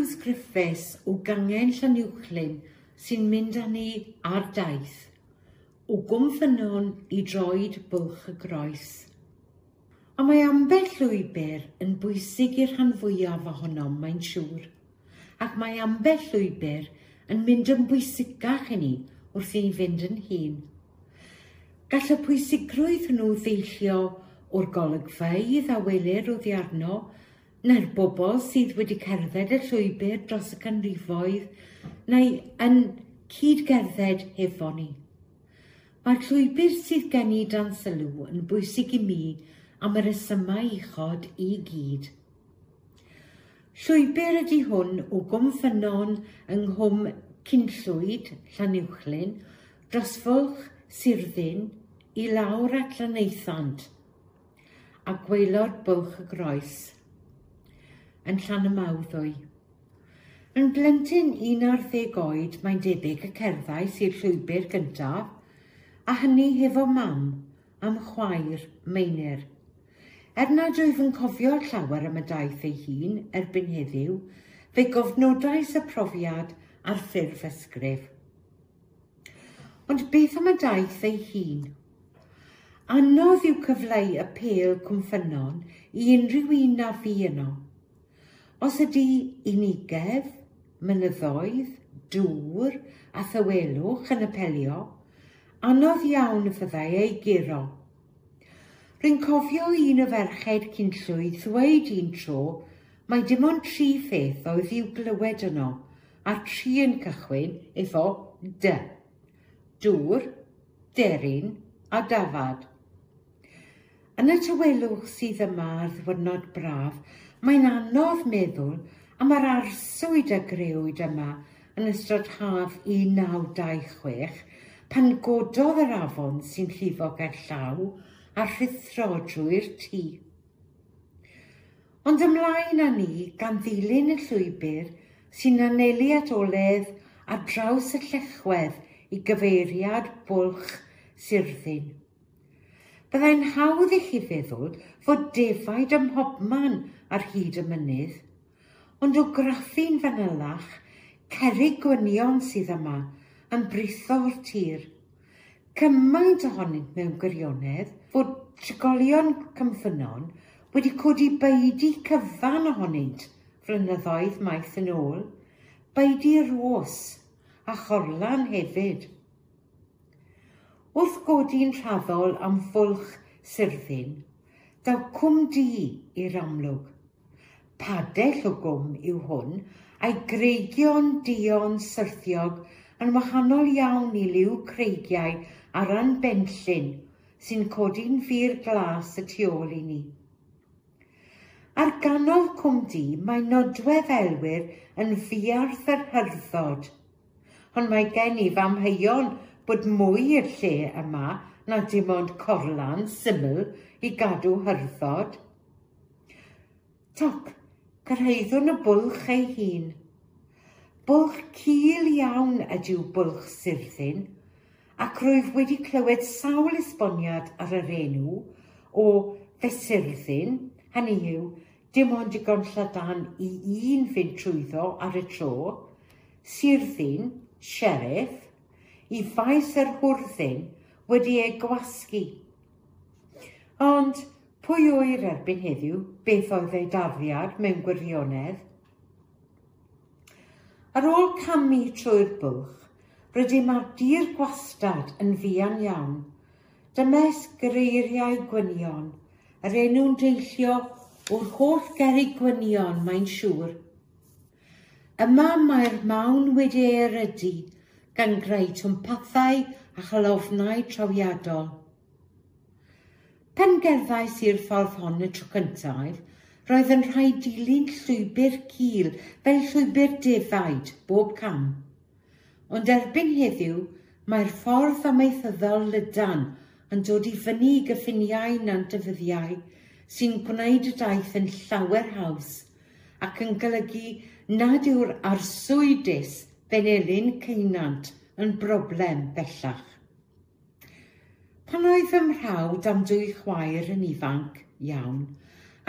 Matthews Griffiths o Gangen Llanuwchlyn sy'n mynd â ni ar daith o gwmffynon i droed bwlch y groes. A mae ambell llwybr yn bwysig i'r rhan fwyaf ohonom mae'n siŵr, ac mae ambell llwybr yn mynd yn bwysicach i ni wrth i ni fynd yn hun. Gall y pwysigrwydd nhw ddeillio o'r golygfeidd a welir o ddiarno na'r bobl sydd wedi cerdded y llwybr dros y canrifoedd neu yn cydgerdded hefo ni. Mae'r llwybr sydd gen i dan sylw yn bwysig i mi am y resymau uchod i gyd. Llwybr ydy hwn o gwmffynon yng nghwm Cynllwyd, Llanuwchlyn, Drosfwlch, Sirddin, i lawr at Lanaethant, a gweilod bwlch y groes yn Llanymawddwy. Yn blentyn 11 oed mae'n debyg y cerddau sy'r llwybr gyntaf, a hynny hefo mam am chwaer meinir. Er nad wyf yn cofio llawer am y daith ei hun erbyn heddiw, fe gofnodais y profiad ar ffurf ysgrif. Ond beth am y daith ei hun? Anodd yw cyfleu y pel cwmffynon i unrhyw un na fi yno, Os ydy unigedd, mynyddoedd, dŵr a thywelwch yn apelio, anodd iawn y fyddai ei giro. Rwy'n cofio un o ferched cynllwyd ddweud un tro mae dim ond tri pheth oedd i'w glywed yno, a tri yn cychwyn efo dy. Dŵr, derin a dafad. Yn y tywelwch sydd yma ar ddwyrnod braf, Mae'n anodd meddwl am yr arswyd y grewyd yma yn ystod haf 1926 pan gododd yr afon sy'n llifo gerllaw a rhithro drwy'r tŷ. Ond ymlaen â ni gan ddilyn y llwybr sy'n anelu at oledd a draws y llechwedd i gyfeiriad bwlch Syrddin. Byddai'n hawdd i chi feddwl fod defaid ym mhobman ar hyd y mynydd, ond o graffu'n fanylach, cerig gwynion sydd yma yn britho tir. Cymaint ohonynt mewn gwirionedd fod trigolion cymffynon wedi codi beidi cyfan ohonynt flynyddoedd maith yn ôl, beidu ros a chorlan hefyd wrth godi'n rhaddol am fwlch Syrddin, daw cwm di i'r amlwg. Padell o gwm yw hwn a'i greigion dion syrthiog yn wahanol iawn i liw creigiau ar ran benllyn sy'n codi'n fur glas y tu ôl i ni. Ar ganol cwm di mae nodwedd elwyr yn fiarth yr hyrddod, ond mae gen i famheion bod mwy i'r lle yma na dim ond corlan syml i gadw hyrddod. Toc, cyrhaeddwn y bwlch ei hun. Bwlch cil iawn ydyw bwlch syrthyn, ac rwyf wedi clywed sawl esboniad ar yr enw o fesurddin, hynny yw, dim ond digon lladan i un fynd trwyddo ar y tro, syrthyn, sheriff, i faes yr hwrddin wedi ei gwasgu. Ond pwy oer erbyn heddiw beth oedd ei dafiad mewn gwirionedd? Ar ôl camu trwy'r bwlch, rydym ar dir gwastad yn fuan iawn. Dymes greiriau gwynion, yr enw'n deillio o'r holl gerig gwynion mae'n siŵr. Yma mae'r mawn wedi ei erydu gan greu twmpathau a chalofnau trawiadol. Pen gerddais i'r ffordd hon y tro cyntaf, roedd yn rhaid dilyn llwybr cil fel llwybr defaid bob cam. Ond erbyn heddiw, mae'r ffordd amaethyddol lydan yn dod i fyny i gyffiniau na'n dyfyddiau sy'n gwneud y daith yn llawer haws ac yn golygu nad yw'r arswydus Benelyn Ceinant yn broblem bellach. Pan oedd fy mhrawd am dwy chwaer yn ifanc iawn,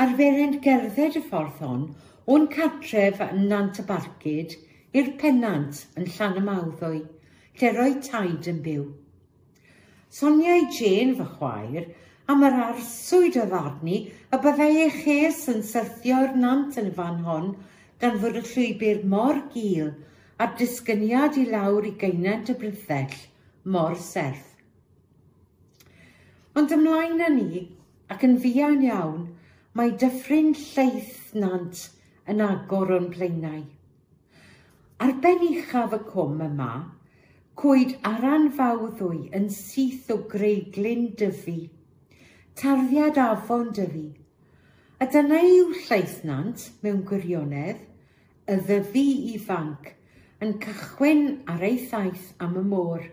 arferent gerdded y ffordd hon o'n cartref yn Nant y Barcud i'r pennant yn llan y mawddwy, lle roi taid yn byw. Soniau Jane fy chwaer am yr arswyd o ddarni y byddai ei ches yn syrthio'r nant yn y fan hon gan fod y llwybr mor gil a'r disgyniad i lawr i geinant y brythell, mor serth. Ond ymlaen â ni, ac yn fuan iawn, mae dyffryn lleithnant yn agor o'n pleinau. Ar ben uchaf y cwm yma, cwyd aran fawddwy yn syth o greiglyn dyfu, tarddiad afon dyfu, a dyna yw lleithnant mewn gwirionedd, y ddyfu ifanc yn cychwyn ar ei thaith am y môr.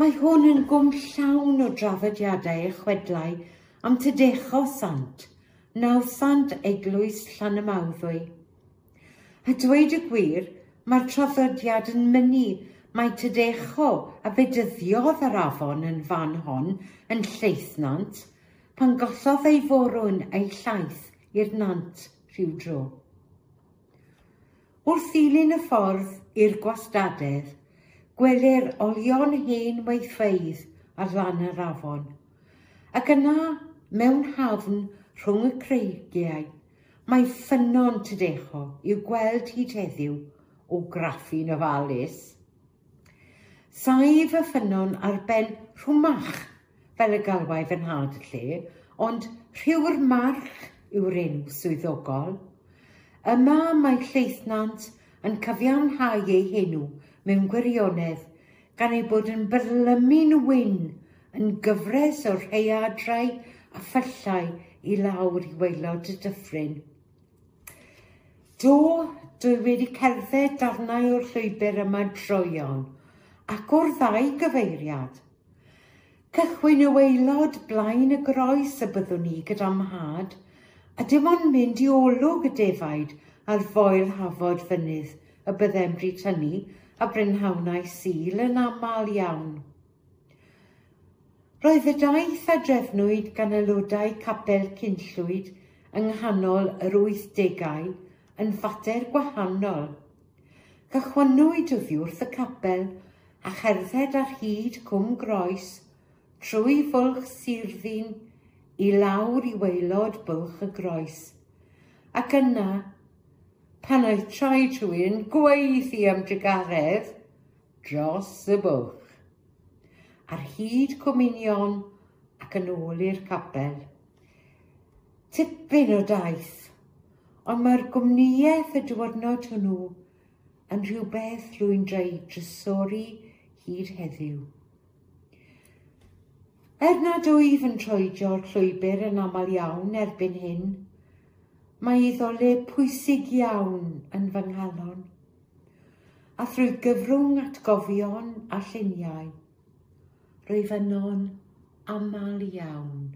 Mae hwn yn gwm llawn o drafodiadau a chwedlau am tydecho sant, nawsant eglwys Llanymawddwy. A dweud y gwir, mae'r traddodiad yn mynd mae tydecho a bedyddiodd yr afon yn fan hon yn lleithnant pan gollodd ei forwn ei llaeth i'r nant rhyw dro. Wrth ddilyn y ffordd i'r gwastadedd, gwelir olion hen weithfeidd ar lan yr afon, ac yna mewn hafn rhwng y creigiau, mae ffynon tydecho i'w gweld hyd heddiw o graffu'n ofalus. Saif y ffynon ar ben rhwmach fel y galwai fy nhad y lle, ond rhyw'r march yw'r enw swyddogol – Yma mae lleithnant yn cyfiawnhau ei henw mewn gwirionedd gan ei bod yn byrlymu'n wyn yn gyfres o'r rheiadrau a ffyllau i lawr i waelod y dyffryn. Do, dwi wedi cerdded darnau o'r llwybr yma droion ac o'r ddau gyfeiriad. Cychwyn y weilod blaen y groes y byddwn ni gyda mhad – a dim ond mynd i olwg y defaid ar foel hafod fynydd y byddem bryd a brynhawnau sil yn aml iawn. Roedd y daith a drefnwyd gan aelodau capel cynllwyd yng nghanol yr 80au yn fater gwahanol. Cychwynwyd o ddiwrth y capel a cherdded ar hyd Cwm Groes trwy fwlch Sirddin i lawr i weilod bylch y groes. Ac yna, pan oedd traed rhywun gweithi am drygaredd, dros y bwch, ar hyd cwminion ac yn ôl i'r capel. Tipyn o daith, ond mae'r gwmnïaeth y diwrnod hwnnw yn rhywbeth rwy'n dreid drysori hyd heddiw. Er nad wyf yn troedio'r llwybr yn aml iawn erbyn hyn, mae iddo le pwysig iawn yn fy nghalon, a thrwy gyfrwng atgofion a lluniau, rwyf yno'n aml iawn.